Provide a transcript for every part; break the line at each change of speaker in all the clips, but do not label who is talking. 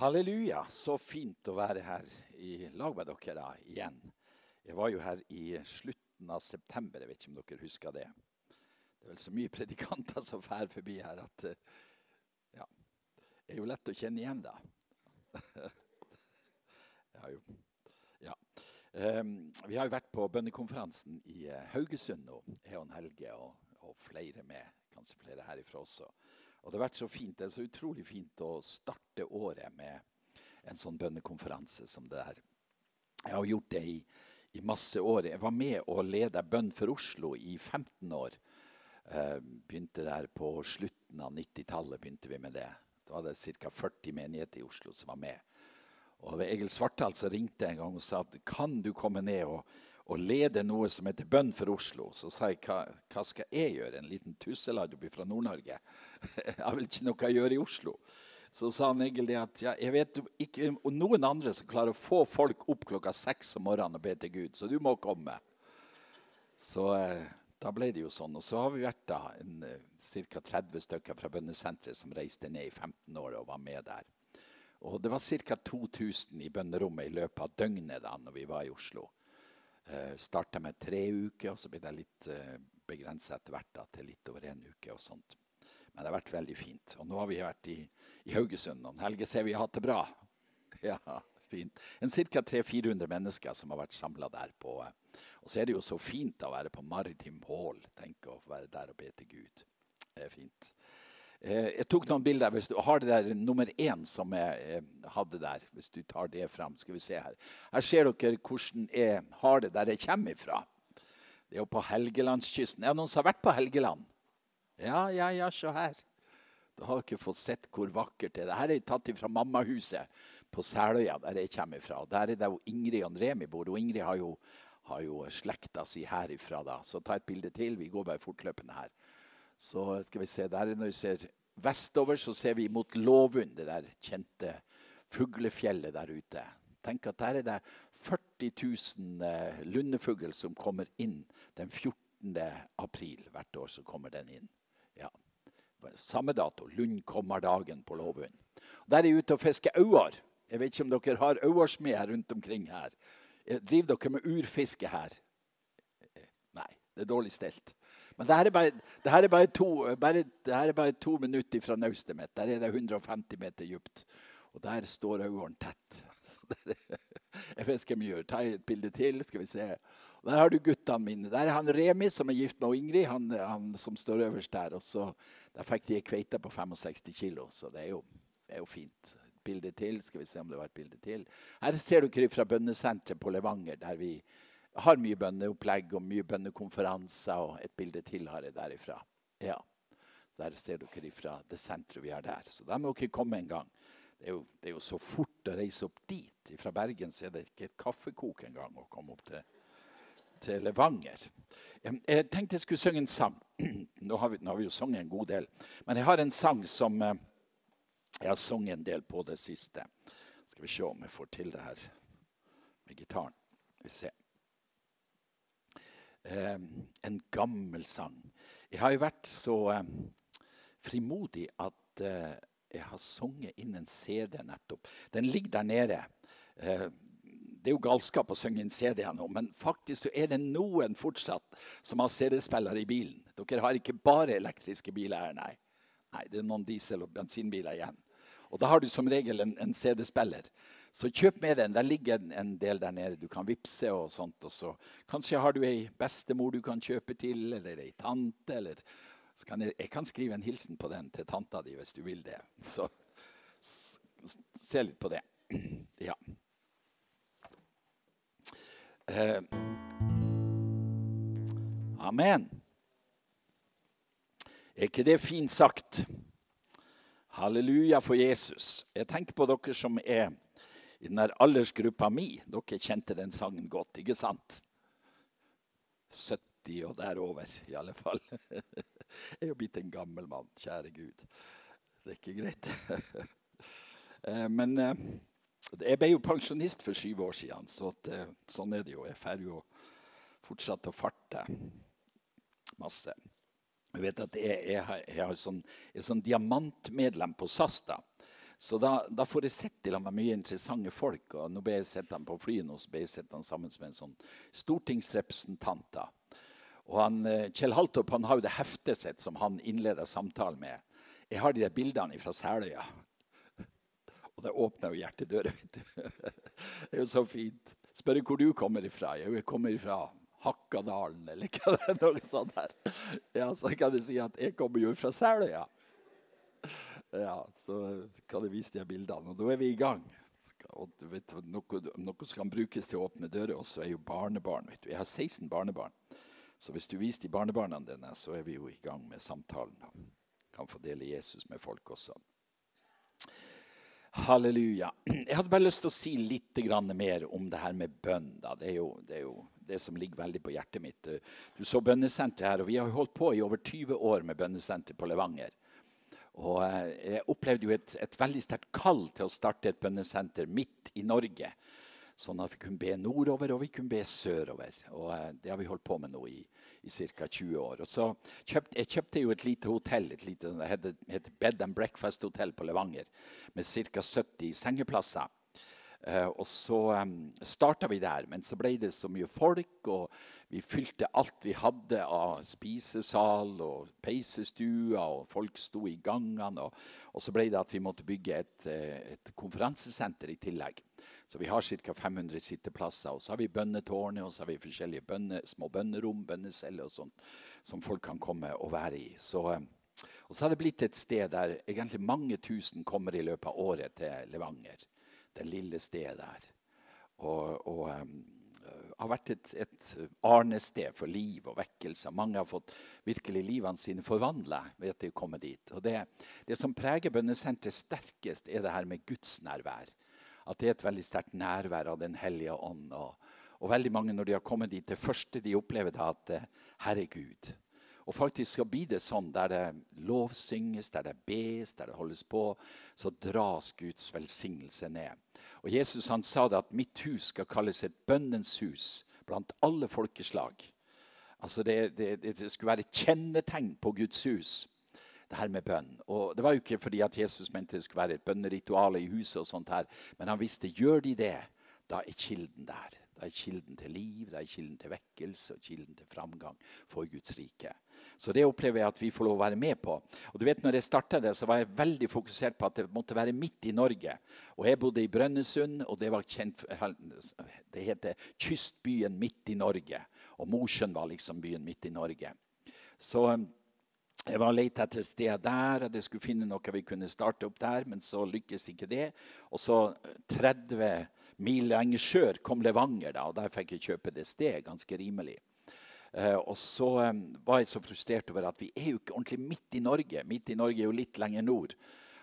Halleluja. Så fint å være her i lag med dere da, igjen. Jeg var jo her i slutten av september. Jeg vet ikke om dere husker det. Det er vel så mye predikanter som drar forbi her at eh, ja, det er jo lett å kjenne igjen, da. ja, jo. Ja. Um, vi har jo vært på bønnekonferansen i uh, Haugesund nå, jeg og Helge og, og flere med. Kanskje flere herifra også. Og det har vært så fint, det er så utrolig fint å starte året med en sånn bønnekonferanse som det her. Jeg har gjort det i, i masse år. Jeg var med og leda Bønn for Oslo i 15 år. Uh, begynte der på slutten av 90-tallet. begynte vi med det. Da var det ca. 40 menigheter i Oslo som var med. Og det Egil Svartdal som ringte en gang og sa at kan du komme ned og, og leder noe som heter Bønn for Oslo. Så sa jeg hva, hva skal jeg gjøre? En liten tusseladd fra Nord-Norge. Jeg vel ikke noe gjøre i Oslo. Så sa han egentlig at ja, jeg vet ikke om noen andre som klarer å få folk opp klokka seks om morgenen og be til Gud, så du må komme. Så eh, da ble det jo sånn. Og så har vi vært da eh, ca. 30 stykker fra bønnesenteret som reiste ned i 15 år og var med der. Og det var ca. 2000 i bønnerommet i løpet av døgnet da når vi var i Oslo. Eh, Starta med tre uker, og så ble det litt eh, begrensa etter hvert da, til litt over en uke. og sånt. Men det har vært veldig fint. Og nå har vi vært i, i Haugesund. Og Helge ser vi har hatt det bra. Ja, fint. En Ca. 300-400 mennesker som har vært samla der. på. Og så er det jo så fint å være på Maritim Hall. Tenk å være der og be til Gud. Det er fint. Eh, jeg tok noen bilder. Hvis du har det der nummer én som jeg eh, hadde der, hvis du tar det fram, skal vi se her. Her ser dere hvordan jeg har det der jeg kommer ifra. Det er jo på Helgelandskysten. Er det noen som har vært på Helgeland? Ja, ja, ja, se her. Da har dere fått sett hvor vakkert det er. Dette er tatt fra mammahuset på Seløya, der jeg kommer fra. Der er det jo Ingrid og Remi bor. Og Ingrid har jo, har jo slekta si herifra. da. Så ta et bilde til. Vi går bare fortløpende her. Så skal vi se, der Når vi ser vestover, så ser vi mot Låvund, det der kjente fuglefjellet der ute. Tenk at der er det 40 000 eh, lundefugl som kommer inn den 14. april hvert år. så kommer den inn. Ja. Samme dato. Lundkommerdagen på Låvund. Der er jeg ute og fisker auer. Jeg vet ikke om dere har auersmeder rundt omkring her. Driver dere med urfiske her? Nei, det er dårlig stelt. Men det her er bare, her er bare, to, er to, minutter fra naustet mitt. Der er det 150 meter dypt. Og der står auren tett. jeg fisker mye. Ta et bilde til, skal vi se. Der har du guttene mine. Der er han Remi, som er gift med Ingrid, han, han som står øverst der. Og så, der fikk de ei kveite på 65 kilo, så det er jo, det er jo fint. Bilde til. Skal vi se om det var et bilde til. Her ser dere fra bønnesenteret på Levanger, der vi har mye bønneopplegg og mye bønnekonferanser. Og et bilde til har jeg derifra. Ja. Der ser dere ifra det senteret vi har der. Så der må dere komme en gang. Det er, jo, det er jo så fort å reise opp dit. Fra Bergen så er det ikke et kaffekok engang å komme opp til til Levanger. Jeg tenkte jeg skulle synge en sang. Nå har vi, nå har vi jo sunget en god del. Men jeg har en sang som eh, jeg har sunget en del på det siste. Skal vi se om jeg får til det her med gitaren. Vi ser. Um, en gammel sang. Jeg har jo vært så um, frimodig at uh, jeg har sunget inn en CD nettopp. Den ligger der nede. Det er jo galskap å synge inn CD-er nå, men faktisk så er det noen fortsatt som har CD-spiller i bilen. Dere har ikke bare elektriske biler her, nei. Nei, Det er noen diesel- og bensinbiler igjen. Og da har du som regel en, en CD-spiller. Så kjøp med den. Der ligger en, del der nede. Du kan vippse og sånt. Og så kanskje har du ei bestemor du kan kjøpe til, eller ei tante. eller kan jeg, jeg kan skrive en hilsen på den til tanta di hvis du vil det. Så se litt på det. Ja. Eh, amen. Er ikke det fint sagt? Halleluja for Jesus. Jeg tenker på dere som er i den aldersgruppa mi. Dere kjente den sangen godt, ikke sant? 70 og derover, i alle fall. Jeg er jo blitt en gammel mann, kjære Gud. Det er ikke greit. Eh, men eh, jeg ble jo pensjonist for syv år siden, så at, eh, sånn er det jo. Jeg får jo fortsatt å farte masse. Jeg vet at jeg, jeg, jeg, har sånn, er sånn diamantmedlem på SAS. da. Så da, da får jeg sett til meg mye interessante folk. og Nå ble jeg sett ham på flyet og så ble jeg sett ham sammen med en sånn stortingsrepresentant. Og han, eh, Kjell Haltorp han har jo det heftet sitt som han innleder samtalen med. Jeg har de der bildene fra Seløya. Og det åpner jo hjertedøra. Det er jo så fint. Spør hvor du kommer ifra. Jeg kommer ifra Hakkadalen, eller hva det er. noe sånt der. Ja, Så kan jeg si at jeg kommer jo fra Seløya. Ja, så kan jeg vise de bildene. Og da er vi i gang. Og vet, noe, noe som kan brukes til å åpne dører også, er jo barnebarn. vet du. Jeg har 16 barnebarn. Så hvis du viser de barnebarna dine, så er vi jo i gang med samtalen. Kan få dele Jesus med folk også. Halleluja. Jeg hadde bare lyst til å si litt mer om det her med bønn. Det er, jo, det er, jo, det som ligger veldig på hjertet mitt. Du så bønnesenteret her, og vi har holdt på i over 20 år med bønnesenter på Levanger. Og eh, jeg opplevde jo et, et veldig sterkt kall til å starte et bønnesenter midt i Norge. Sånn at vi kunne be nordover og vi kunne be sørover. Og eh, Det har vi holdt på med nå i, i ca. 20 år. Og så kjøpt, jeg kjøpte jo et lite hotell, et lite, det heter, Bed and Breakfast-hotell på Levanger, med ca. 70 sengeplasser. Uh, og så um, starta vi der, men så ble det så mye folk, og vi fylte alt vi hadde av spisesal og peisestuer, og folk sto i gangene. Og, og, så ble det at vi måtte bygge et, eh, et konferansesenter i tillegg. Så vi har ca. 500 sitteplasser. Og så har vi bønnetårnet og så har vi forskjellige bønne, små bønnerom, bønneceller og sånt, som folk kan komme og være i. Så, eh, og så har det blitt et sted der egentlig mange tusen kommer i løpet av året til Levanger. Det lille stedet der. Og, og um, har vært et, et arnested for liv og vekkelse. Mange har fått virkelig livene sine forvandla ved at de kommer dit. Og det, det som preger bønnesenteret sterkest, er det her med Guds nærvær at det er et veldig sterkt nærvær av Den hellige ånd. Og, og, veldig mange når de har kommet dit, det første de opplever, er at eh, Herre Gud. Og faktisk skal bli det sånn der det lovsynges, der det bes, der det holdes på, så dras Guds velsignelse ned. Og Jesus han sa det at mitt hus skal kalles et bønnens hus blant alle folkeslag. Altså det, det, det skulle være et kjennetegn på Guds hus det her med bønn. Og Det var jo ikke fordi at Jesus mente det skulle være et bønneritual i huset, og sånt her, men han visste gjør de det, da er kilden der. Da er kilden til liv, da er kilden til vekkelse og kilden til framgang for Guds rike. Så det opplever jeg at vi får lov å være med på. Og du vet, når jeg starta det, så var jeg veldig fokusert på at det måtte være midt i Norge. Og jeg bodde i Brønnøysund, og det var kjent Det heter kystbyen midt i Norge. Og Mosjøen var liksom byen midt i Norge. Så jeg var lette etter et sted der, at jeg skulle finne noe vi kunne starte opp der, men så lykkes ikke det. Og så 30 eh, mil lenger sør kom Levanger, da, og der fikk jeg kjøpe det stedet ganske rimelig. Uh, og så var jeg så frustrert over at vi er jo ikke ordentlig midt i Norge. Midt i Norge er jo litt lenger nord.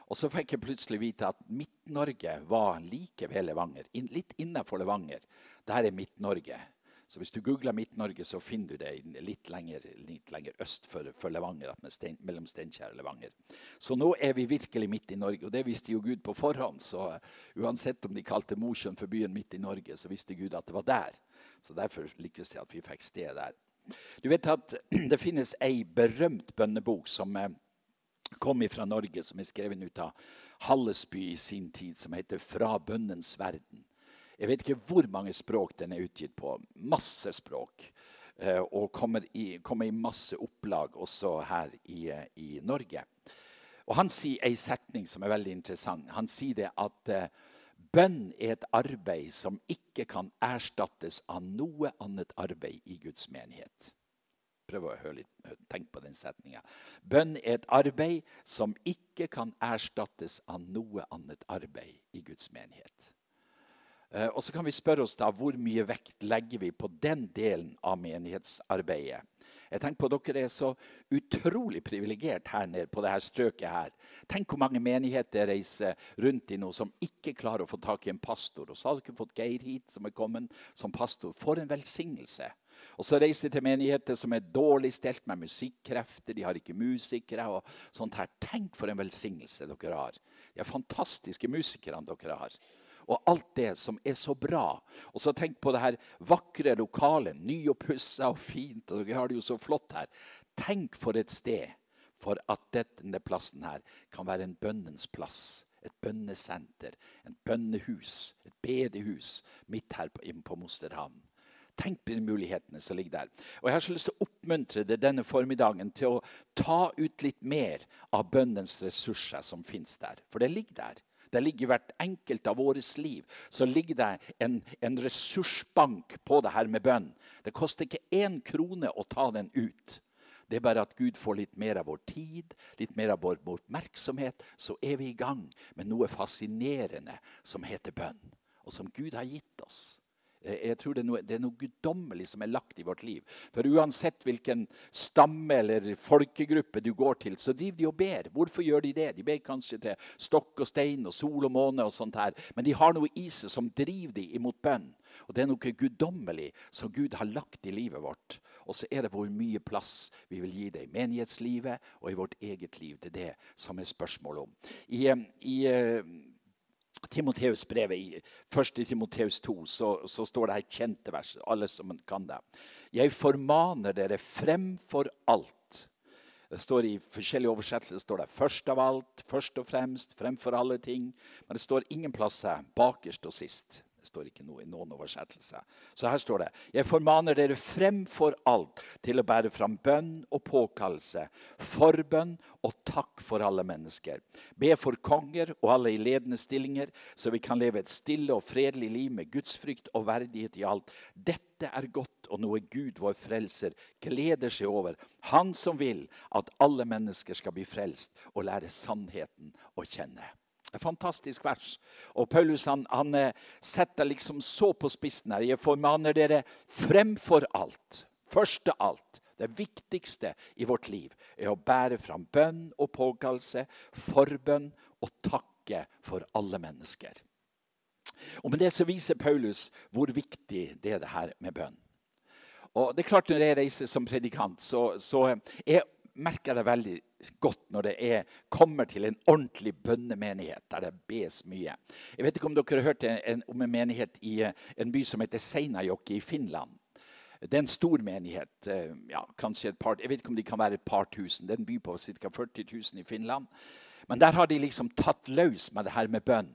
Og så fikk jeg plutselig vite at Midt-Norge var like ved Levanger. Litt innafor Levanger. Der er Midt-Norge. Så hvis du googler Midt-Norge, så finner du det litt lenger, litt lenger øst for, for Levanger. Stein, mellom Steinkjer og Levanger. Så nå er vi virkelig midt i Norge, og det visste jo Gud på forhånd. Så uansett om de kalte Mosjøen for byen midt i Norge, så visste Gud at det var der. Så derfor lykkes det at vi fikk sted der. Du vet at Det finnes ei berømt bønnebok som eh, kom fra Norge, som er skrevet ut av Hallesby i sin tid, som heter 'Fra bønnens verden'. Jeg vet ikke hvor mange språk den er utgitt på. Masse språk. Uh, og kommer i, kommer i, masse opplag også her i, i, Norge. Og Han sier en setning som er veldig interessant. Han sier det at bønn er et arbeid som ikke kan erstattes av noe annet arbeid i Guds menighet. Prøv å litt, tenk på den setninga. Bønn er et arbeid som ikke kan erstattes av noe annet arbeid i Guds menighet. Eh, og så kan vi spørre oss da, Hvor mye vekt legger vi på den delen av menighetsarbeidet? Jeg tenker på Dere er så utrolig privilegert her nede på dette strøket. her. Tenk hvor mange menigheter reiser rundt i nå som ikke klarer å få tak i en pastor. Og så har dere fått Geir hit, som er kommet som pastor. For en velsignelse. Og så reiser de til menigheter som er dårlig stelt med musikkrefter. De har ikke musikere. og sånt her. Tenk for en velsignelse dere har. De er fantastiske musikerne dere har og alt det som er så bra. Og så tenk på det her vakre lokalet, nyoppussa og fint. og Dere har det jo så flott her. Tenk for et sted for at denne plassen her kan være en bønnens plass. et bønnesenter, et bønnehus, et bedehus midt her på, på Mosterhamn. Tenk på de mulighetene som ligger der. Og Jeg har så lyst til å oppmuntre deg denne formiddagen til å ta ut litt mer av bønnens ressurser som fins der. For det ligger der. Det ligger i hvert enkelt av vårt liv så ligger det en, en ressursbank på det her med bønn. Det koster ikke én krone å ta den ut. Det er bare at Gud får litt mer av vår tid, litt mer av vår oppmerksomhet. Så er vi i gang med noe fascinerende som heter bønn, og som Gud har gitt oss. Eh, jeg tror det er, noe, noe guddommelig som er lagt i vårt liv. For uansett hvilken stamme eller folkegruppe du går til, så driver de og ber. Hvorfor gjør de det? De ber kanskje til stokk og stein og sol og måne, og sånt her. men de har noe i seg som driver dem imot bønn. Og det er noe guddommelig som Gud har lagt i livet vårt. Og så er det hvor mye plass vi vil gi det i menighetslivet og i vårt eget liv. Det er det som er spørsmålet om. I, eh, i eh, Timoteus brevet i 1. Timoteus 2 så, så, står det her kjente vers. Alle som kan det. Jeg formaner dere fremfor alt. Det står I forskjellige oversettelser står det 'først av alt', 'først og fremst', 'fremfor alle ting'. Men det står ingen plasser bakerst og sist. Det står ikke noe i noen oversettelse. Så her står det Jeg formaner dere fremfor alt til å bære fram bønn og påkallelse, forbønn og takk for alle mennesker. Be for konger og alle i ledende stillinger, så vi kan leve et stille og fredelig liv med gudsfrykt og verdighet i alt. Dette er godt og noe Gud, vår frelser, gleder seg over. Han som vil at alle mennesker skal bli frelst og lære sannheten å kjenne. Et fantastisk vers. Og Paulus han, han eh, setter liksom så på spissen her. Jeg formaner dere fremfor alt, først av alt, det viktigste i vårt liv er å bære fram bønn og påkallelse, forbønn og takke for alle mennesker. Og Med det så viser Paulus hvor viktig det er det her med bønn. Og det er klart Når jeg reiser som predikant, så, så er merker det veldig godt når det er, kommer til en ordentlig bønnemenighet der det bes mye. Jeg vet ikke om dere har hørt en, om en menighet i en by som heter Seinajoki i Finland. Det er en stor menighet. Eh, ja, kanskje et par, jeg vet ikke om de kan være et par tusen. Det er en by på ca. 40 000 i Finland. Men der har de liksom tatt løs med det her med bønn.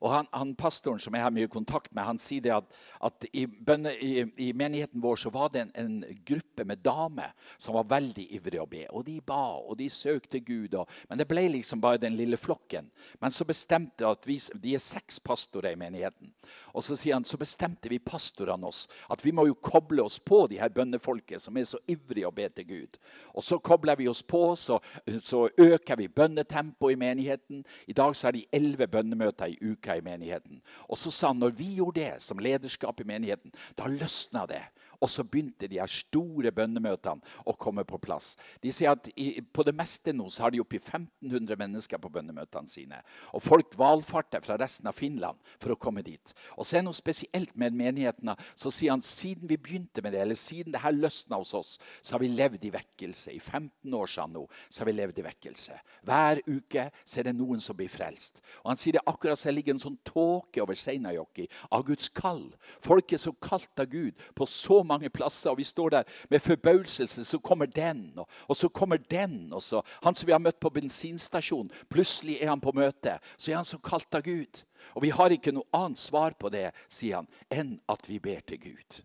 Og han, han, Pastoren som jeg har mye kontakt med, han sier det at, at i, bønne, i, i, menigheten vår så var det en, en, gruppe med damer som var veldig ivrige å be. Og de ba, og de søkte Gud. Og, men det ble liksom bare den lille flokken. Men så bestemte at vi, de er seks pastorer i menigheten. Og så sier han, så bestemte vi pastorene oss at vi må jo koble oss på de her bønnefolket som er så ivrige å be til Gud. Og så kobler vi oss på, så, så øker vi bønnetempoet i menigheten. I dag så er de elleve bønnemøter i uka uka i menigheten. Og så sa han når vi gjorde det som lederskap i menigheten, da løsna det. Og så begynte de her store bønnemøtene å komme på plass. De sier at i, På det meste nå så har de oppi 1500 mennesker på bønnemøtene sine. Og folk valfarter fra resten av Finland for å komme dit. Og så er det noe spesielt med menighetene. Så sier han siden vi begynte med det, eller siden det her løsna hos oss, så har vi levd i vekkelse. I 15 år siden nå, så har vi levd i vekkelse. Hver uke så er det noen som blir frelst. Og han sier det akkurat som det ligger en sånn tåke over Seinajoki av Guds kall. Folk er så kalt av Gud på så mange plasser. Og vi står der med forbauselse. Så kommer den, og, og, så kommer den. og så Han som vi har møtt på bensinstasjonen, plutselig er han på møte. Så er han så kalt av Gud. Og vi har ikke noe annet svar på det, sier han, enn at vi ber til Gud.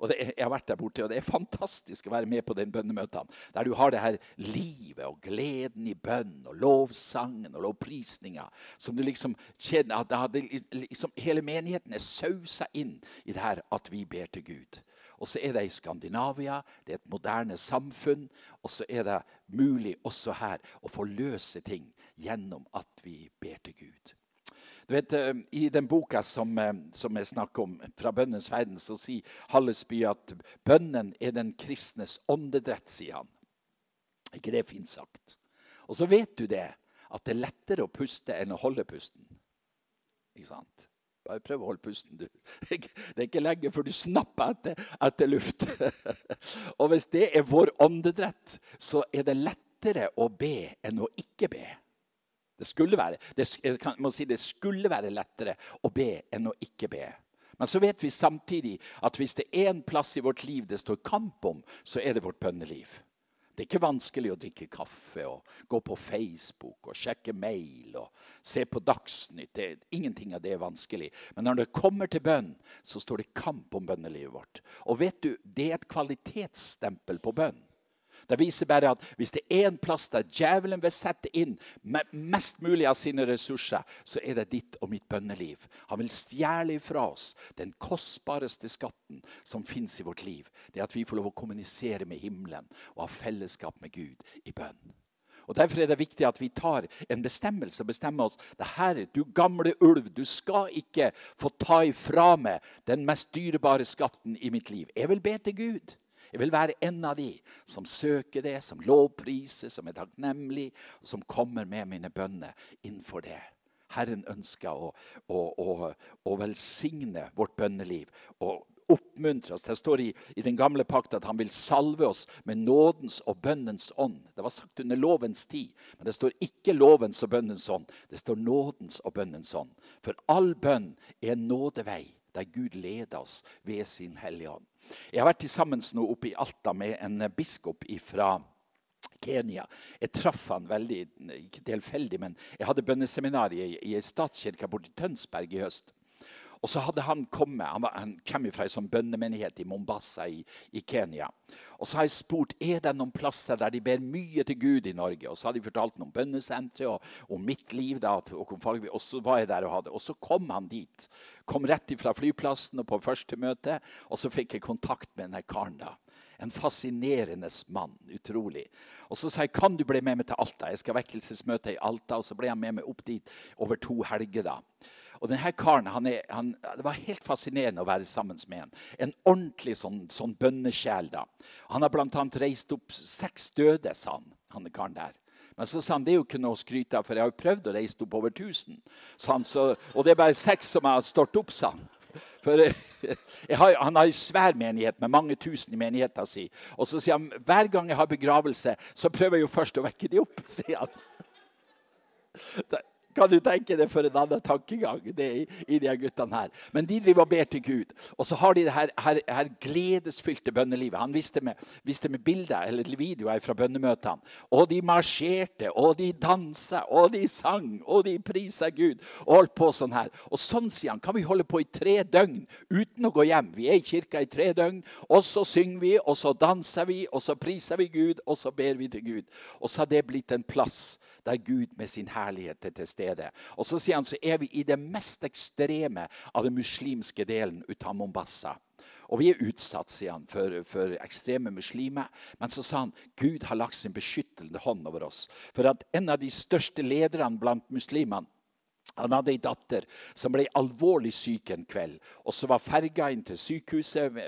Og det, jeg har vært der borte, og det er fantastisk å være med på den bønnemøtene. Der du har det her livet og gleden i bønn og lovsangen og lovprisninga. Som du liksom kjenner at liksom, Hele menigheten er sausa inn i det her at vi ber til Gud. Og så er det i Skandinavia, det er et moderne samfunn. Og så er det mulig også her å få løse ting gjennom at vi ber til Gud. Du vet, eh, I den boka som, eh, som jeg snakker om, 'Fra bønnens verden', så sier Hallesby at bønnen er den kristnes åndedrett, sier han. ikke det fint sagt? Og så vet du det, at det er lettere å puste enn å holde pusten. Ikke sant? Bare prøv å holde pusten, du. Det er ikke lenge før du snapper etter, etter luft. Og hvis det er vår åndedrett, så er det lettere å be enn å ikke be. Det skulle være, det, si det skulle være lettere å be enn å ikke be. Men så vet vi samtidig at hvis det er en plass i vårt liv det står kamp om, så er det vårt bønneliv. Det er ikke vanskelig å drikke kaffe og gå på Facebook og sjekke mail og se på Dagsnytt. Det, ingenting av det er vanskelig. Men når det kommer til bønn, så står det kamp om bønnelivet vårt. Og vet du, det er et kvalitetsstempel på bønn. Det viser bare at hvis det er en plass der djevelen vil sette inn mest mulig av sine ressurser, så er det ditt og mitt bønneliv. Han vil stjele fra oss den kostbareste skatten som fins i vårt liv. Det at vi får lov å kommunisere med himmelen og ha fellesskap med Gud i bønn. Og Derfor er det viktig at vi tar en bestemmelse og bestemmer oss. det her, Du gamle ulv, du skal ikke få ta ifra meg den mest dyrebare skatten i mitt liv. Jeg vil be til Gud. Jeg vil være en av de som søker det, som lovpriser, som er takknemlig, og som kommer med mine bønner innenfor det. Herren ønsker å, å, å, å velsigne vårt bønneliv og oppmuntre oss. Det står i, i, den gamle pakt at han vil salve oss med nådens og bønnens ånd. Det var sagt under lovens tid, men det står ikke lovens og bønnens ånd. Det står nådens og bønnens ånd. For all bønn er en nådevei der Gud leder oss ved sin Hellige Ånd. Jeg har vært sammen nå oppe i Alta med en biskop fra Kenya. Jeg traff han veldig, ikke tilfeldig, men jeg hadde bønneseminar i, ei statskirke borti Tønsberg i høst. Og så hadde Han kommet, han, var, han kom fra en sånn bønnemenighet i Mombasa i, i, Kenya. Og Så har jeg spurt er det noen plasser der de ber mye til Gud i Norge. Og Så hadde de fortalt om bønnesenteret og om mitt liv. da, og, og så var jeg der og hadde. Og så kom han dit. Kom rett fra flyplassen og på første møte. Og så fikk jeg kontakt med denne karen. da. En fascinerende mann. Utrolig. Og Så sa jeg kan du bli med meg til Alta. Jeg skal vekkelsesmøte i Alta. Og så ble han med meg opp dit over to helger. da. Og denne karen, han er, han, Det var helt fascinerende å være sammen med ham. En ordentlig sånn, sånn bønnesjel. da. Han har bl.a. reist opp seks døde, sa han. han karen der. Men så sa han det er jo ikke noe å skryte av, for jeg har jo prøvd å reise opp over 1000. Han, så, og det er bare seks som har stått opp, sa han. For har, Han har en svær menighet med mange tusen i menigheten sin. Og så sier han hver gang jeg har begravelse, så prøver jeg jo først å vekke de opp. sier han. Kan du tenke deg for en annen tankegang det i, i de guttene her. Men de driver og ber til Gud. Og så har de det her, her, her gledesfylte bønnelivet. Han viste med, viste med bilder eller videoer fra bønnemøtene. Og de marsjerte, og de dansa, og de sang, og de prisa Gud. Og holdt på sånn her. Og sånn, sier han, kan vi holde på i tre døgn uten å gå hjem. Vi er i kirka i tre døgn, og så synger vi, og så danser vi, og så priser vi Gud, og så ber vi til Gud. Og så har det blitt en plass der Gud med sin herlighet er til stede. Og så sier han så er vi i det mest ekstreme av den muslimske delen av Mombasa. Og vi er utsatt sier han, for, for, ekstreme muslimer. Men så sa han Gud har lagt sin beskyttende hånd over oss. For at en av de største lederne blant muslimene han hadde ei datter som ble alvorlig syk en kveld. og Så var ferga inn til sykehuset,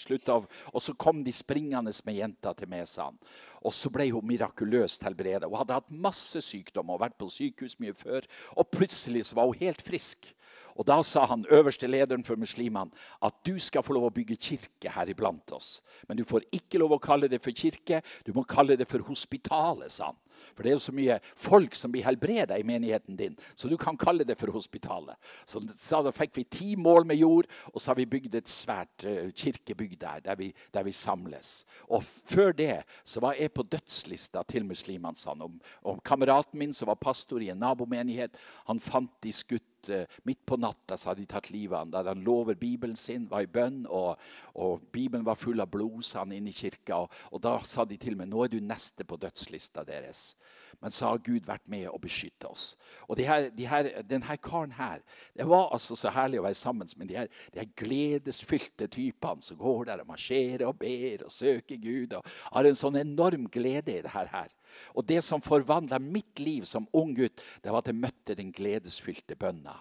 slutt av, og så kom de springende med jenta til meg, sa han. Og så ble hun mirakuløst helbreda. Hun hadde hatt masse sykdom og vært på sykehus mye før. Og plutselig var hun helt frisk. Og Da sa han øverste lederen for muslimene at du skal få lov å bygge kirke her iblant oss. Men du får ikke lov å kalle det for kirke, du må kalle det for hospitalet, sa han. For det er jo så mye folk som blir helbreda i menigheten din, så du kan kalle det for hospitalet. Så da fikk vi ti mål med jord, og så har vi bygd et svært uh, kirkebygg der, der vi, der vi, samles. Og før det så var jeg på dødslista til muslimene. Sånn, om, om kameraten min som var pastor i en nabomenighet, han fant de skutt Eh, midt på natta så hadde de tatt livet av ham. der han lover Bibelen sin, var i bønn, og, og Bibelen var full av blod, sa han inn i kirka. Og, og, da sa de til meg nå er du neste på dødslista deres. Men så har Gud vært med og beskytte oss. Og de her, de her, denne karen her Det var altså så herlig å være sammen med de her, de her gledesfylte typene som går der og marsjerer og ber og søker Gud. og Har en sånn enorm glede i det her. Og det som forvandla mitt liv som ung gutt, det var at jeg møtte den gledesfylte bønna.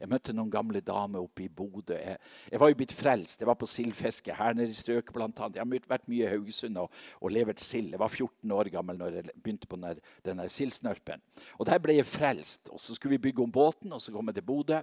Jeg møtte noen gamle damer oppe i Bodø. Jeg, jeg, var jo blitt frelst. Jeg var på sildfiske her nede i strøket bl.a. Jeg har vært mye i Haugesund og, og levert sild. Jeg var 14 år gammel når jeg begynte på denne, denne sildsnørpen. Og der ble jeg frelst. Og så skulle vi bygge om båten, og så kom jeg til Bodø.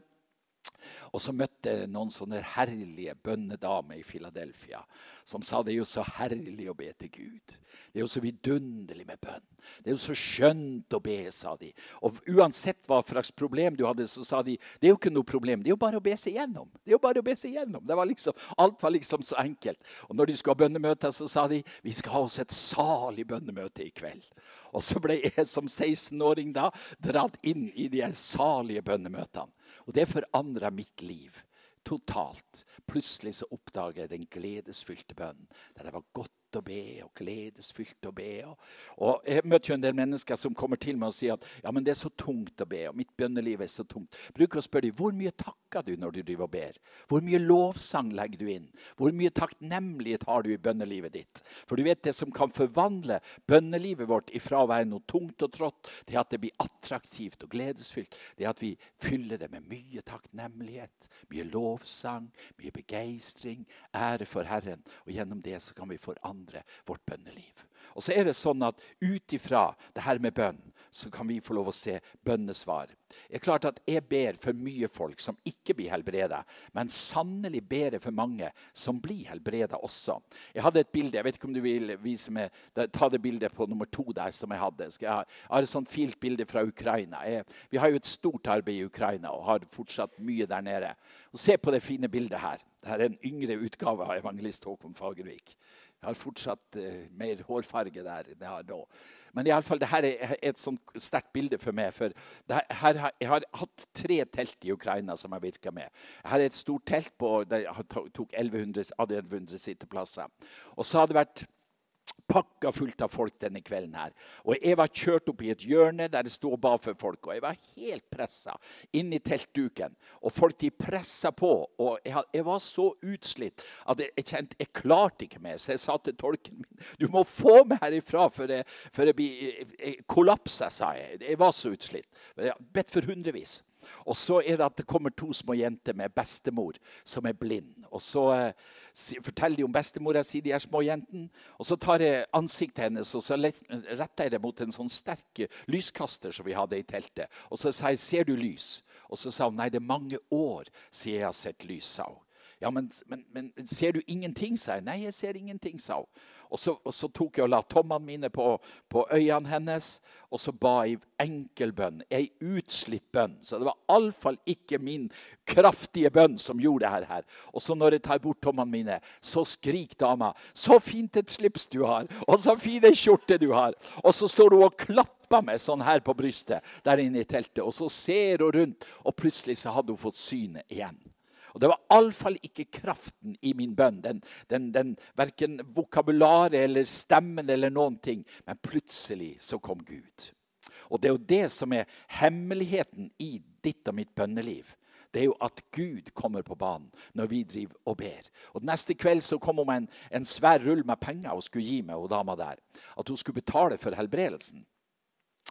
Og så møtte jeg noen sånne herlige bønnedamer i Philadelphia som sa det er jo så herlig å be til Gud. Det er jo så vidunderlig med bønn. Det er jo så skjønt å be, sa de. Og uansett hva slags problem du hadde, så sa de det er jo ikke noe problem. Det er jo bare å be seg gjennom. Det er jo bare å be seg gjennom. Var liksom, alt var liksom så enkelt. Og når de skulle ha bønnemøte, så sa de vi skal ha oss et salig bønnemøte i kveld. Og så ble jeg som 16-åring da dratt inn i de salige bønnemøtene. Og det forandra mitt liv totalt. Plutselig så oppdaga jeg den gledesfylte bønnen der det var godt å be og gledesfylt å be. Og, og Jeg møter jo en del mennesker som kommer til meg og sier at ja, men det er så tungt å be. og mitt bønneliv er så tungt. Bruker å spørre dem, Hvor mye takker du når du driver og ber? Hvor mye lovsang legger du inn? Hvor mye takknemlighet har du i bønnelivet ditt? For du vet Det som kan forvandle bønnelivet vårt ifra å være noe tungt og trått, er at det blir attraktivt og gledesfylt. Det er at vi fyller det med mye takknemlighet, mye lovsang, mye begeistring, ære for Herren. Og gjennom det så kan vi forandre forandre vårt bønneliv. Og så er det sånn at Ut ifra det her med bønn så kan vi få lov å se bønnesvar. Det er klart at Jeg ber for mye folk som ikke blir helbreda, men sannelig ber jeg for mange som blir helbreda også. Jeg hadde et bilde, jeg vet ikke om du vil vise meg, ta det bildet på nummer to der som jeg hadde. Jeg har et sånt filt bilde fra Ukraina. Jeg, vi har jo et stort arbeid i Ukraina og har fortsatt mye der nede. Og Se på det fine bildet her. Dette er en yngre utgave av evangelist Håkon Fagervik. Jeg har fortsatt uh, mer hårfarge der enn har nå. Men i alle fall, dette er et sånt sterkt bilde for meg. for her, her, Jeg har hatt tre telt i Ukraina som jeg virka med. Her er et stort telt på, det tok 1100, 1100 sitteplasser. Og så har det vært pakka fullt av folk denne kvelden. her. Og Jeg var kjørt opp i et hjørne der det sto og ba for folk. Og jeg var helt pressa i teltduken. Og folk de pressa på. Og jeg, jeg, var så utslitt at jeg, jeg kjente jeg klarte ikke mer. Så jeg sa til tolken min du må få meg herifra før jeg, før jeg, blir, jeg kollapser, sa jeg. Jeg var så utslitt. Jeg har bedt for hundrevis. Og så er det at det kommer to små jenter med bestemor som er blind. Og så eh, forteller de om bestemora si, de er små jentene. Og så tar jeg ansiktet hennes og så retter jeg det mot en sånn sterk lyskaster som vi hadde i teltet. Og så sier jeg 'Ser du lys?' Og så sa hun 'Nei, det er mange år siden jeg har sett lys', sa hun. Ja, men, men, men, ser du ingenting, sa jeg. Nei, jeg ser ingenting, sa hun. Og så, og så, tok jeg og la tommene mine på, på øynene hennes, og så ba jeg enkel bønn. Ei utslitt bønn. Så det var iallfall ikke min kraftige bønn som gjorde det her. Og så når jeg tar bort tommene mine, så skriker dama 'Så fint et slips du har!' 'Og så fin ei skjorte du har!' Og så står hun og klapper meg sånn her på brystet der inne i teltet. Og så ser hun rundt, og plutselig så hadde hun fått synet igjen. Og Det var iallfall ikke kraften i min bønn. Den, den, den, verken vokabularet eller stemmen eller noen ting. Men plutselig så kom Gud. Og Det er jo det som er hemmeligheten i ditt og mitt bønneliv. Det er jo at Gud kommer på banen når vi driver og ber. Og Neste kveld så kom hun med en, en svær rull med penger hun skulle gi meg. og dama der. At hun skulle betale for helbredelsen.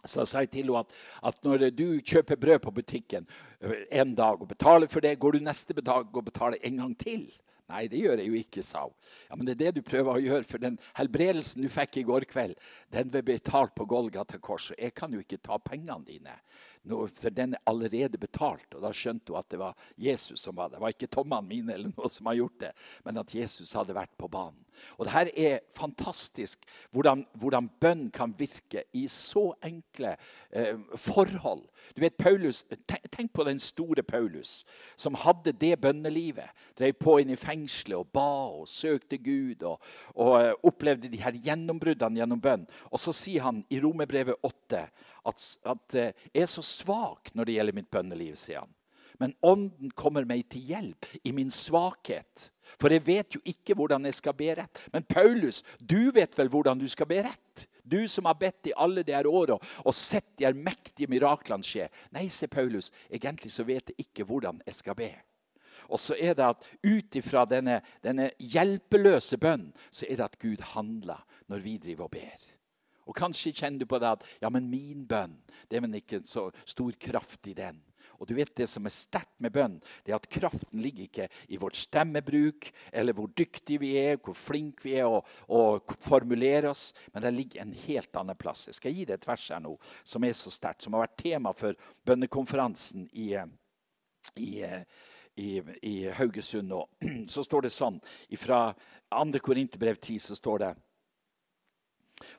Så sa jeg til henne at, at, når du kjøper brød på butikken eh, en dag og betaler for det, går du neste dag og betaler en gang til? Nei, det gjør jeg jo ikke, sa hun. Ja, Men det er det du prøver å gjøre, for den helbredelsen du fikk i går kveld, den ble betalt på Golgata kors, og jeg kan jo ikke ta pengene dine for den er allerede betalt. Og da skjønte hun at det var Jesus som var det. Det var ikke tommene mine eller noe som har gjort det, men at Jesus hadde vært på banen. Og det her er fantastisk hvordan, hvordan bønn kan virke i så enkle eh, forhold. Du vet, Paulus, Tenk på den store Paulus, som hadde det bønnelivet. Drev på inn i fengselet og ba og søkte Gud og, og uh, opplevde de her gjennombruddene gjennom bønn. Og så sier han i Romerbrevet 8 at, at jeg er så svak når det gjelder mitt bønneliv, sier han. Men Ånden kommer meg til hjelp i min svakhet. For jeg vet jo ikke hvordan jeg skal be rett. Men Paulus, du vet vel hvordan du skal be rett? Du som har bedt i alle de her åra og sett de her mektige miraklene skje. Nei, sier Paulus, egentlig så vet jeg ikke hvordan jeg skal be. Og så er det at ut ifra denne, denne hjelpeløse bønn, så er det at Gud handler når vi driver og ber. Og Kanskje kjenner du på det at ja, men min bønn det er vel ikke så stor kraft i den. Og du vet Det som er sterkt med bønn, det er at kraften ligger ikke i vårt stemmebruk eller hvor dyktige vi er, hvor flinke vi er å, å formulere oss, men det ligger en helt annen plass. Jeg skal gi deg et vers her nå som er så sterkt, som har vært tema for bønnekonferansen i, i i, i Haugesund nå, så står det sånn fra 2. Korinterbrev 10 så står det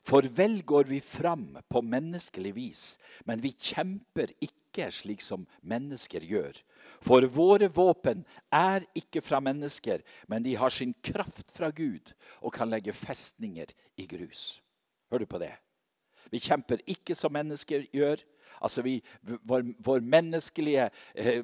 For vel går vi fram på menneskelig vis, men vi kjemper ikke slik som mennesker gjør. For våre våpen er ikke fra mennesker, men de har sin kraft fra Gud og kan legge festninger i grus. Hør du på det? Vi kjemper ikke som mennesker gjør. Altså vi, vår, vår, menneskelige eh,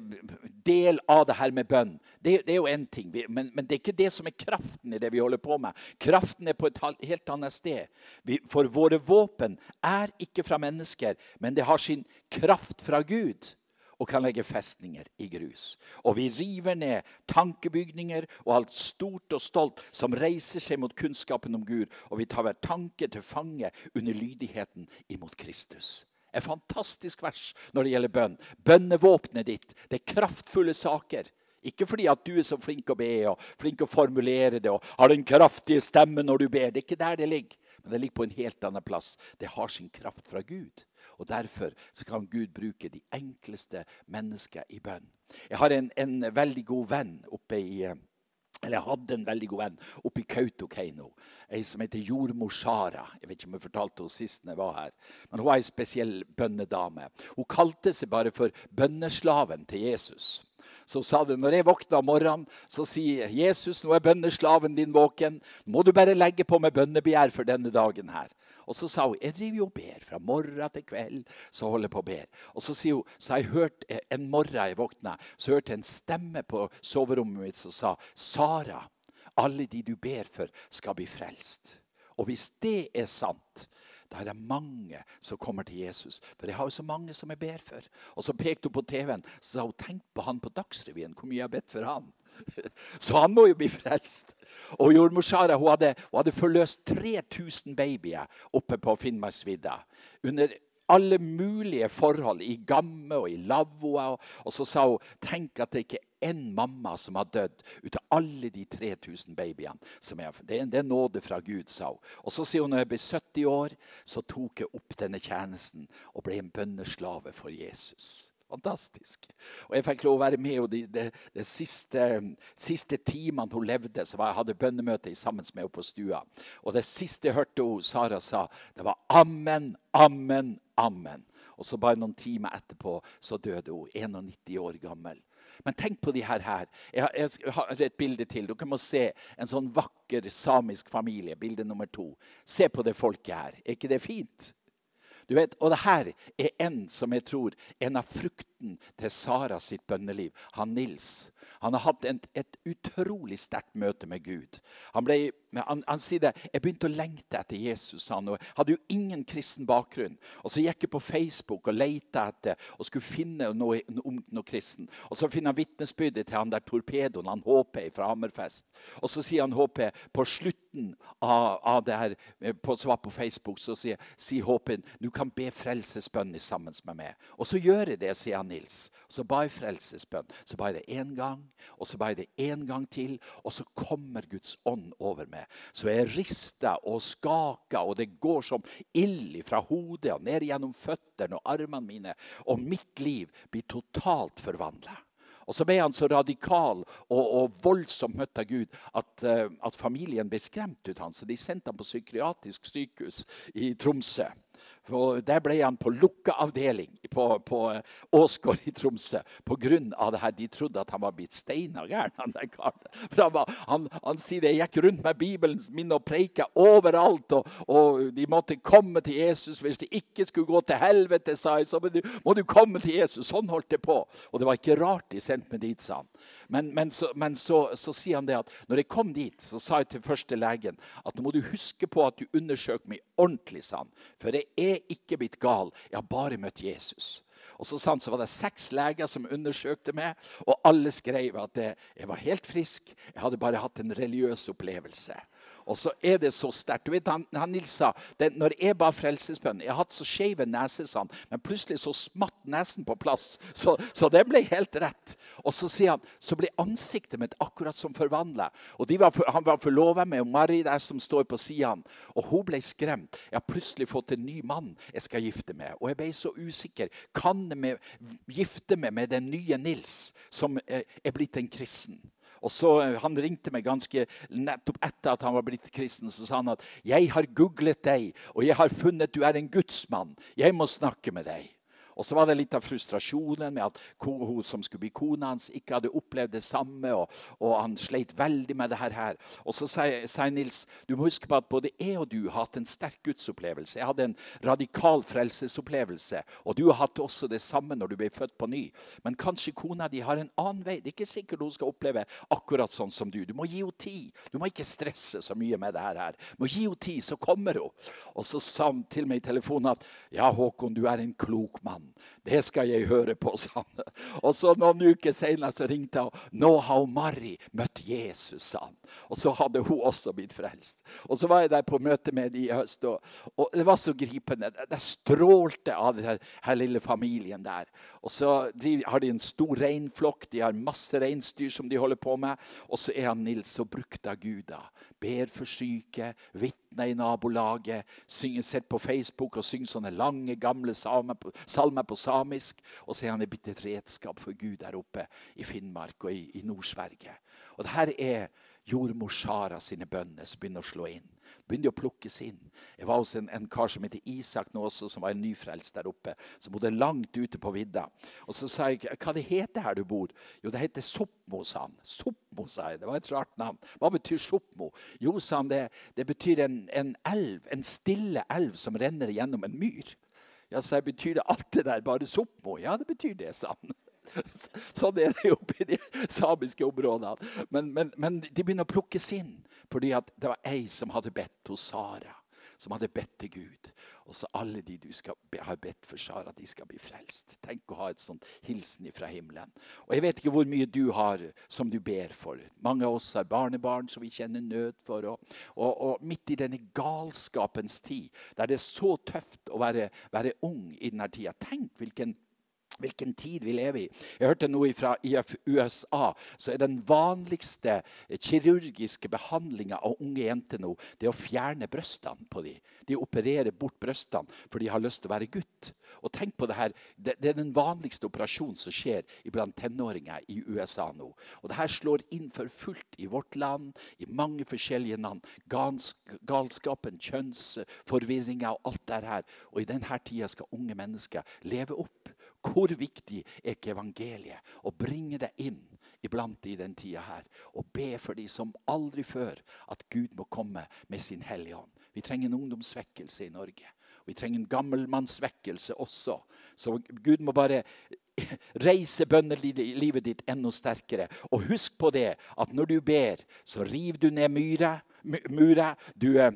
del av det her med bønn, det, det er jo én ting. Men, men, det er ikke det som er kraften i det vi holder på med. Kraften er på et helt annet sted. Vi, for våre våpen er ikke fra mennesker, men det har sin kraft fra Gud og kan legge festninger i grus. Og vi river ned tankebygninger og alt stort og stolt som reiser seg mot kunnskapen om Gud, og vi tar hver tanke til fange under lydigheten imot Kristus. Et fantastisk vers når det gjelder bønn. Bønnevåpenet ditt. Det er kraftfulle saker. Ikke fordi at du er så flink å be og flink å formulere det og har den kraftige stemmen når du ber. Det er ikke der det ligger. Men det ligger på en helt annen plass. Det har sin kraft fra Gud. Og Derfor kan Gud bruke de enkleste mennesker i bønn. Jeg har en, en veldig god venn oppe i eller jeg hadde en veldig god venn oppe i Kautokeino. Ei som heter jordmor Sara. Jeg vet ikke om jeg fortalte henne sist jeg var her. Men hun var ei spesiell bønnedame. Hun kalte seg bare for bønneslaven til Jesus. Så hun sa det når jeg våkna om morgenen, så sier Jesus, nå er bønneslaven din våken. Må du bare legge på med bønnebegjær for denne dagen her. Og så sa hun jeg driver jo og ber fra morgen til kveld. så holder jeg på å ber. Og så sier hun, så jeg hørt en morgen jeg våkna, så hørte jeg en stemme på soverommet mitt som sa Sara, alle de du ber for, skal bli frelst. Og hvis det er sant, da er det mange som kommer til Jesus. For jeg har jo så mange som jeg ber for. Og så pekte hun på TV-en så sa hun, tenk på han på Dagsrevyen. Hvor mye jeg har bedt for han. Så han må jo bli frelst. Og jordmor Sara hun hadde, hun hadde forløst 3000 babyer oppe på Finnmarksvidda. Under alle mulige forhold, i gamme og i lavvoer. Og, så sa hun tenk at det ikke er én mamma som har dødd ut av alle de 3000 babyene. Er, det, er, det er nåde fra Gud, sa hun. Og så sier hun når jeg ble 70 år, så tok jeg opp denne tjenesten og ble en bønneslave for Jesus. Fantastisk. Og Jeg fikk lov å være med og de, de, de siste, siste, timene hun levde, så jeg hadde bønnemøte sammen med henne på stua. Og Det siste jeg hørte hun, Sara sa, det var 'Amen, amen, amen'. Og så Bare noen timer etterpå så døde hun, 91 år gammel. Men tenk på de her. her. Jeg, jeg har et bilde til. Dere må se en sånn vakker samisk familie. Bilde nummer to. Se på det folket her. Er ikke det fint? Du vet, Og det her er en som jeg tror en av frukten til Sara sitt bønneliv. Han Nils. Han har hatt et, et utrolig sterkt møte med Gud. Han, ble, han, han, sier det, jeg begynte å lengte etter Jesus. Han og hadde jo ingen kristen bakgrunn. Og Så gikk jeg på Facebook og lette etter og skulle finne noe om noe kristen. Og Så finner han vitnesbyrdet til han der torpedoen, han HP fra Hammerfest. Og Så sier han HP på slutten av, av det her eh, på, som var på Facebook, så sier, sier HP du kan be frelsesbønn sammen med meg. Og så gjør jeg det, sier han Nils. Så ba jeg frelsesbønn. Så ba jeg det én gang og så ba jeg det en gang til, og så kommer Guds ånd over meg. Så jeg rister og skaker, og det går som ild fra hodet og ned gjennom føttene og armene mine. Og mitt liv blir totalt forvandla. Og så ble han så radikal og, og voldsomt møtt av Gud at, uh, at, familien ble skremt ut han, Så de sendte ham på psykiatrisk sykehus i Tromsø. Og der ble han på lukka avdeling på, på eh, Åsgård i Tromsø pga. det her. De trodde at han var blitt steina gæren. Han, han, han, sier det. Jeg gikk rundt med Bibelen min og preika overalt. Og, og, de måtte komme til Jesus. Hvis de ikke skulle gå til helvete, sa jeg, så må du, må du komme til Jesus. Sånn holdt det på. Og det var ikke rart de sendte meg dit, sa han. Men, men, så, men så, så, sier han det at når jeg kom dit, så sa jeg til første legen at nå må du huske på at du undersøker meg ordentlig. Sa han. For jeg er ikke blitt gal. Jeg har bare møtt Jesus. Og så, sant, så var det seks leger som undersøkte meg, og alle skrev at jeg var helt frisk. Jeg hadde bare hatt en religiøs opplevelse. Og så er det så sterkt. Du vet, han, han Nils sa det, når jeg ba frelsesbønn Jeg har hatt så skeive neser, men plutselig så smatt nesen på plass. Så, så, det ble helt rett. Og så sier han så ble ansiktet mitt akkurat som forvandla. Han var forlova med Mari der som står på sida, og hun ble skremt. Jeg har plutselig fått en ny mann jeg skal gifte med. Og jeg ble så usikker. Kan jeg gifte meg med den nye Nils, som er blitt en kristen? Og så, eh, Han ringte meg ganske nettopp etter at han var blitt kristen. Så sa han at 'jeg har googlet deg, og jeg har funnet du er en gudsmann. Jeg må snakke med deg'. Og så var det litt av frustrasjonen med at hun som skulle bli kona hans, ikke hadde opplevd det samme. Og, og han sleit veldig med det her. Og så sier Nils du må huske på at både jeg og du har hatt en sterk gudsopplevelse. Jeg hadde en radikal frelsesopplevelse. Og du har hatt også det samme når du ble født på ny. Men kanskje kona di har en annen vei. Det er ikke sikkert hun skal oppleve akkurat sånn som du. Du må gi henne tid. Du må ikke stresse så mye med det her. Du må gi henne tid, så kommer hun. Og så sa han til meg i telefonen at ja, Håkon, du er en klok mann han. Det skal jeg høre på, sa han. Og så Noen uker senere så ringte hun. Nå har Mari møtt Jesus, sa han. Og så hadde hun også blitt frelst. Og så var jeg der på møte med dem i høst, og, og, det var så gripende. Det strålte av den her, lille familien der. Og så har de en stor reinflokk, de har masse reinsdyr som de holder på med. Og så er han Nils og brukt av Gud. da ber for syke, vitner i nabolaget, synger, sitter på Facebook og synger sånne lange, gamle salmer på, salmer på samisk. Og så er han blitt et redskap for Gud der oppe i Finnmark og i, i Nord-Sverige. Og det her er jordmor Sara sine bønner som begynner å slå inn Begynner å plukkes inn. Jeg var hos en, en kar som heter Isak nå også, som var en nyfrelst der oppe. Som bodde langt ute på vidda. Og så sa jeg hva det heter her du bor. Jo, det heter Sopmo, sa han. Sopmo, sa jeg. Det var et rart navn. Hva betyr Sopmo? Jo, sa han, det, det betyr en, en, elv. En stille elv som renner gjennom en myr. Ja, sa jeg, Betyr det alt det der bare Sopmo? Ja, det betyr det, sa han. Sånn er det jo i de samiske områdene. Men, men, men de begynner å plukkes inn. Fordi det var ei som hadde bedt hos Sara. Som hadde bedt til Gud. Og så alle de du skal, har bedt for Sara, de skal bli frelst. Tenk å ha et sånt hilsen fra himmelen. Og Jeg vet ikke hvor mye du har som du ber for. Mange av oss har barnebarn som vi kjenner nød for. Og, og, og midt i denne galskapens tid, der det er så tøft å være, være ung i denne tida Tenk hvilken hvilken tid vi lever i. Jeg hørte noe fra USA. så er Den vanligste kirurgiske behandlinga av unge jenter nå det å fjerne brystene på dem. De opererer bort brystene for de har lyst til å være gutt. Og tenk på Det her, det, er den vanligste operasjonen som skjer blant tenåringer i USA nå. Og Det her slår inn for fullt i vårt land, i mange forskjellige land. Galskapen, kjønnsforvirringa og alt det her. Og i denne tida skal unge mennesker leve opp hvor viktig er ikke evangeliet? Å bringe det inn iblant i den tida her. Og be for de som aldri før at Gud må komme med sin Hellige Ånd. Vi trenger en ungdomsvekkelse i Norge. Vi trenger en gammelmannsvekkelse også. Så Gud må bare reise bønnelivet ditt enda sterkere. Og husk på det at når du ber, så river du ned murer. Du eh,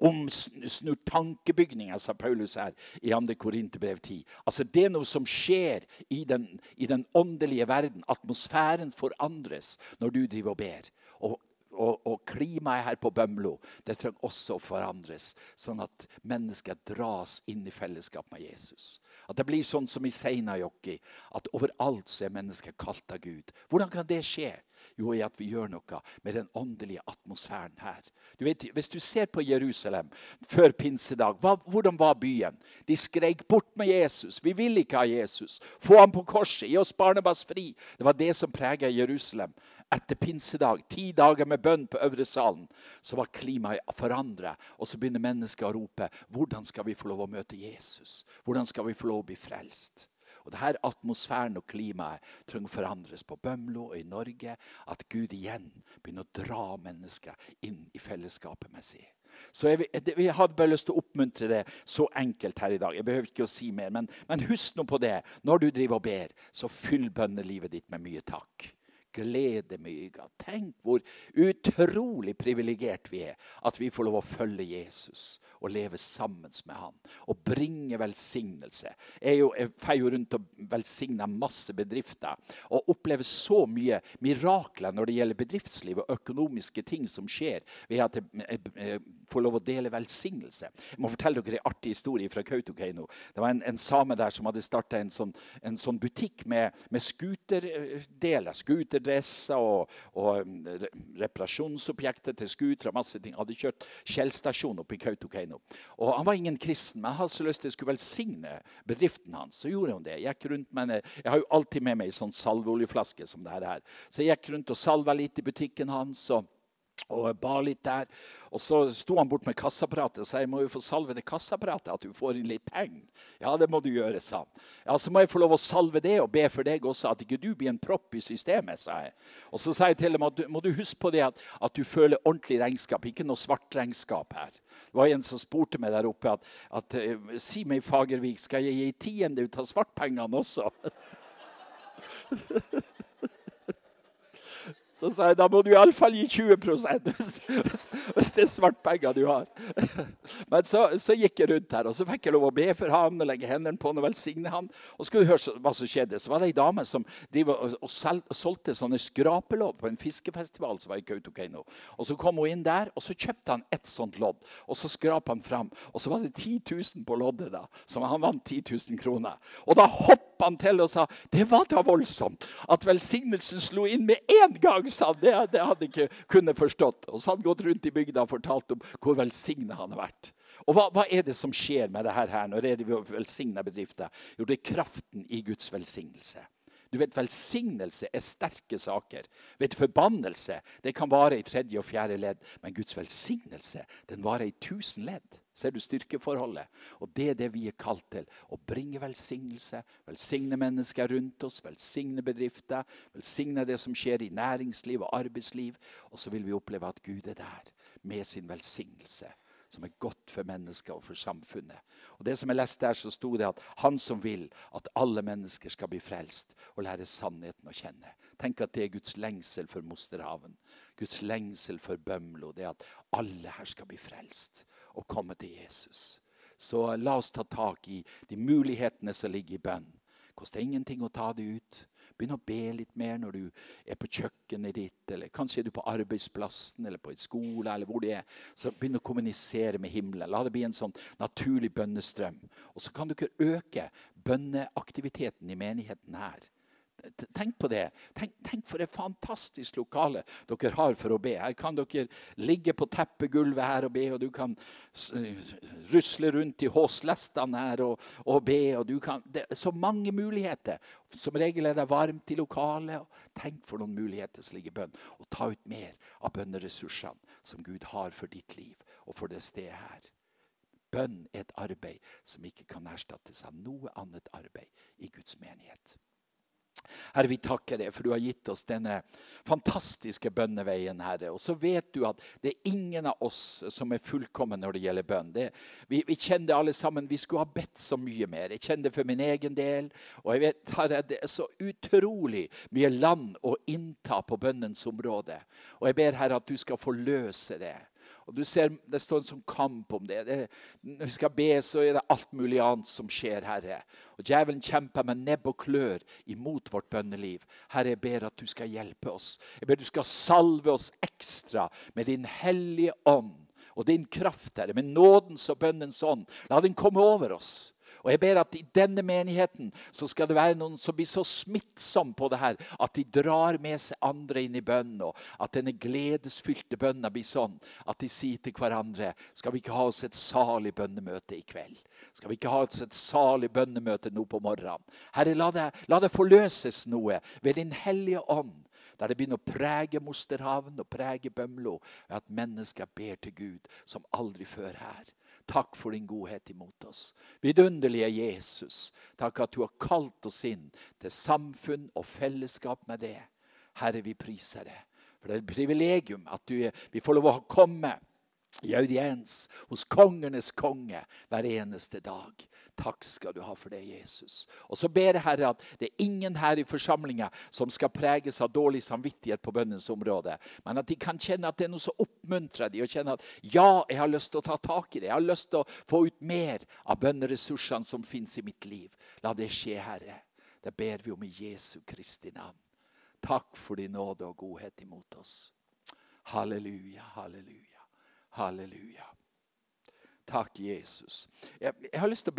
omsnur tankebygninga, sa Paulus her i 2. Korinterbrev 10. Altså Det er noe som skjer i den, i den åndelige verden. Atmosfæren forandres når du driver og ber. Og, og, og klimaet her på Bømlo det trenger også å forandres, sånn at mennesker dras inn i fellesskap med Jesus. At det blir sånn som i Seinajoki, at overalt så er mennesker kalt av Gud. Hvordan kan det skje? Jo, i at vi gjør noe med den åndelige atmosfæren her. Du vet, hvis du ser på Jerusalem før pinsedag, hva, hvordan var byen? De skreik 'bort med Jesus'. Vi vil ikke ha Jesus. Få ham på korset. Gi oss Barnabas fri. Det var det som prega Jerusalem. Etter pinsedag, ti dager med bønn på øvre salen, så var klimaet forandra. Og så begynner mennesker å rope 'Hvordan skal vi få lov å møte Jesus?' Hvordan skal vi få lov å bli frelst? Og det her Atmosfæren og klimaet trenger å forandres på Bømlo og i Norge. At Gud igjen begynner å dra mennesker inn i fellesskapet med seg. Så jeg, jeg, hadde bare lyst til å oppmuntre det så enkelt her i dag. Jeg behøver ikke å si mer, men, men husk nå på det. Når du driver og ber, så fyll bønnelivet ditt med mye takk. glede myga. Tenk hvor utrolig privilegert vi er at vi får lov å følge Jesus og leve sammen med han. Og bringe velsignelse. Jeg, jo, jeg feier jo rundt og velsigner masse bedrifter og opplever så mye mirakler når det gjelder bedriftsliv og økonomiske ting som skjer ved at jeg får lov å dele velsignelse. Jeg må fortelle dere en artig historie fra Kautokeino. Det var en, en same der som hadde starta en, sånn, en sånn butikk med, med scooterdeler. Scooterdresser og, og reparasjonsobjekter til scootere. Masse ting. Hadde kjørt Kjell stasjon oppe i Kautokeino. Og Han var ingen kristen, men jeg hadde så lyst til å skulle velsigne bedriften hans. Så gjorde hun det. Jeg, gikk rundt med, jeg har jo alltid med meg en sånn salveoljeflaske som det her. Så jeg gikk rundt og salva litt i butikken hans. og og ba litt der. Og så sto han bort med kassaapparatet og sa jeg må jo få salve det kassaapparatet. At du får inn litt penger. Ja, det må du gjøre, sa han. Ja, Så må jeg få lov å salve det og be for deg også, at ikke du blir en propp i systemet, sa jeg. Og så sa jeg til ham at du, må du huske på det at, at du føler ordentlig regnskap, ikke noe svart regnskap her. Det var en som spurte meg der oppe at, at uh, si meg, Fagervik, skal jeg gi tiende ut av svartpengene også? Så sa jeg da må du iallfall gi 20 hvis, hvis det er svartpenger du har. Men så, så, gikk jeg rundt her, og så fikk jeg lov å be for ham og legge hendene på ham og velsigne ham. Og skulle du høre hva som skjedde, så var det ei dame som og, og, og, solgte sånne skrapelodd på en fiskefestival som var i Kautokeino. Og Så kom hun inn der, og så kjøpte han ett sånt lodd. Og så skrap han fram, og så var det 10 000 på loddet. da, Så han vant 10 000 kroner. Og da hoppa han til og sa det var da voldsomt at velsignelsen slo inn med en gang sa han. Det, det hadde ikke kunne forstått. Og så hadde han gått rundt i bygda og fortalt om hvor velsigna han har vært. Og hva, hva, er det som skjer med det her når det er velsigna bedrifter? Jo, det er kraften i Guds velsignelse. Du vet, Velsignelse er sterke saker. Vet, Forbannelse det kan vare i tredje og fjerde ledd. Men Guds velsignelse den varer i tusen ledd. Ser du styrkeforholdet? Og Det er det vi er kalt til. Å bringe velsignelse. Velsigne mennesker rundt oss, velsigne bedrifter. Velsigne det som skjer i næringsliv og arbeidsliv. Og så vil vi oppleve at Gud er der med sin velsignelse. Som er godt for mennesker og for samfunnet. Og det som jeg leste der, så sto det at han som vil at alle mennesker skal bli frelst og lære sannheten å kjenne. Tenk at det er Guds lengsel for Mosterhaven. Guds lengsel for Bømlo. Det at alle her skal bli frelst å komme til Jesus. Så la oss ta tak i de mulighetene som ligger i bønn. Koster ingenting å ta det ut. Begynn å be litt mer når du er på kjøkkenet ditt, eller kanskje er du på arbeidsplassen eller på en skole. eller hvor du er. Så Begynn å kommunisere med himmelen. La det bli en sånn naturlig bønnestrøm. Og så kan dere øke bønneaktiviteten i menigheten her. Tenk på det. Tenk, tenk, for et fantastisk lokale dere har for å be. Her kan dere ligge på teppegulvet her og be, og du kan rusle rundt i håslestene her og, og be. Og kan, det er så mange muligheter. Som regel er det varmt i lokalet. Tenk for noen muligheter som ligger i bønn. Og ta ut mer av bønneressursene som Gud har for ditt liv og for det stedet her. Bønn er et arbeid som ikke kan erstattes av noe annet arbeid i Guds menighet. Herre, vi takker deg for du har gitt oss denne fantastiske bønneveien, Herre. Og så vet du at det er ingen av oss som er fullkomne når det gjelder bønn. Det, vi, vi, kjenner alle sammen. Vi skulle ha bedt så mye mer. Jeg kjenner det for min egen del. Og jeg vet, Herre, det er så utrolig mye land å innta på bønnens område. Og jeg ber, Herre, at du skal forløse det. Og du ser, Det står en sånn kamp om det. det. Når vi skal be, så er det alt mulig annet som skjer, Herre. Og Djevelen kjemper med nebb og klør imot vårt bønneliv. Herre, jeg ber at du skal hjelpe oss. Jeg ber du skal salve oss ekstra med din hellige ånd og din kraft, Herre. Med nådens og bønnens ånd. La den komme over oss. Og jeg ber at I denne menigheten så skal det være noen som blir så smittsomme på det her at de drar med seg andre inn i bønnen. Og at denne gledesfylte bønnen blir sånn at de sier til hverandre Skal vi ikke ha oss et salig bønnemøte i kveld? Skal vi ikke ha oss et salig bønnemøte nå på morgenen? Herre, la det, la det forløses noe ved Din hellige ånd der det begynner å prege Mosterhavn og prege Bømlo, at mennesker ber til Gud som aldri før her. Takk for din godhet imot oss. Vidunderlige Jesus, takk at du har kalt oss inn til samfunn og fellesskap med det. Herre, vi priser det. For det er et privilegium at du, vi får lov å komme i audiens hos kongenes konge hver eneste dag. Takk skal du ha for det, Jesus. Og så ber jeg Herre at det er ingen her i forsamlinga som skal preges av dårlig samvittighet på bønnens område, men at de kan kjenne at det er noe som oppmuntrer de, og kjenne at ja, jeg har lyst til å ta tak i det. Jeg har lyst til å få ut mer av bønneressursene som fins i mitt liv. La det skje, Herre. Det ber vi om i Jesu Kristi navn. Takk for din nåde og godhet imot oss. Halleluja, halleluja, halleluja. Takk, Jesus. Jeg, jeg har lyst til å be